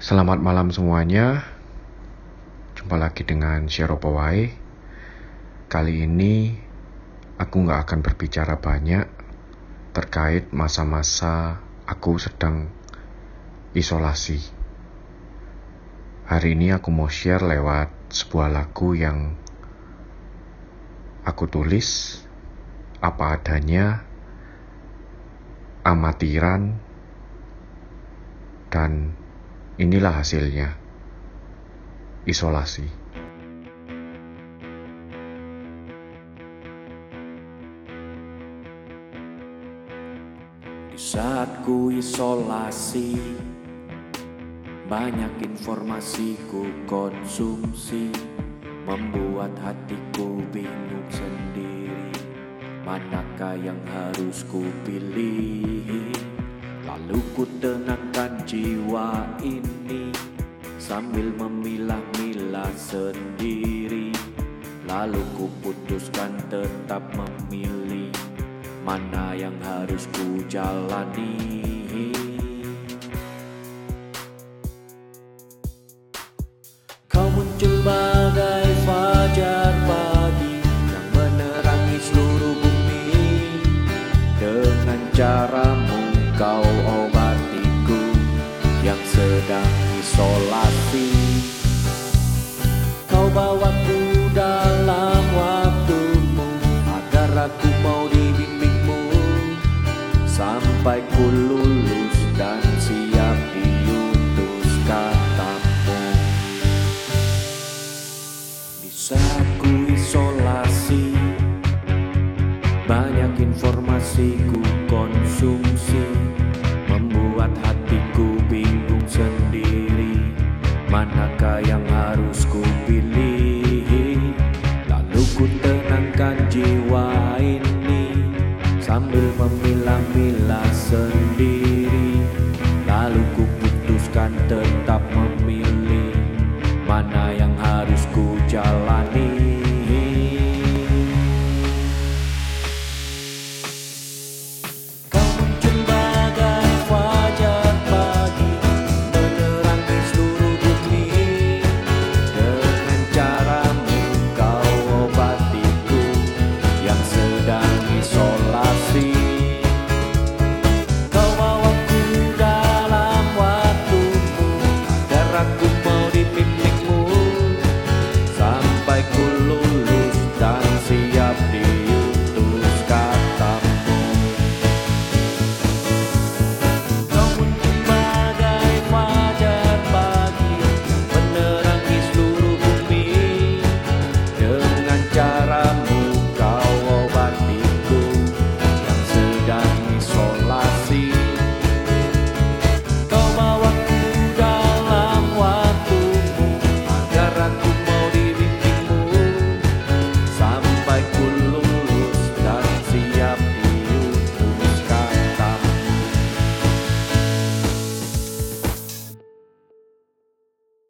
Selamat malam semuanya. Jumpa lagi dengan Shero. Kali ini aku nggak akan berbicara banyak terkait masa-masa aku sedang isolasi. Hari ini aku mau share lewat sebuah lagu yang aku tulis apa adanya, amatiran, dan inilah hasilnya. Isolasi. Di saat ku isolasi Banyak informasi ku konsumsi Membuat hatiku bingung sendiri Manakah yang harus ku pilih Lalu ku tenangkan jiwa ini Sambil memilah-milah sendiri. Lalu ku putuskan tetap memilih Mana yang harus ku jalani. Muncul bagai fajar pagi Yang menerangi seluruh bumi. Dengan caramu kau obatiku Yang sedang isolasi. Kau bawaku dalam waktumu Agar aku mau dibimbingmu Sampai ku lulus dan siap diutus katamu. Di saat ku isolasi. Banyak informasi ku konsumsi Membuat hatiku bingung sendiri Manakah yang harus ku pilih Lalu ku tenangkan jiwa ini Sambil memilah-milah sendiri. Lalu ku putuskan tetap memilih Mana yang harus ku jalani la.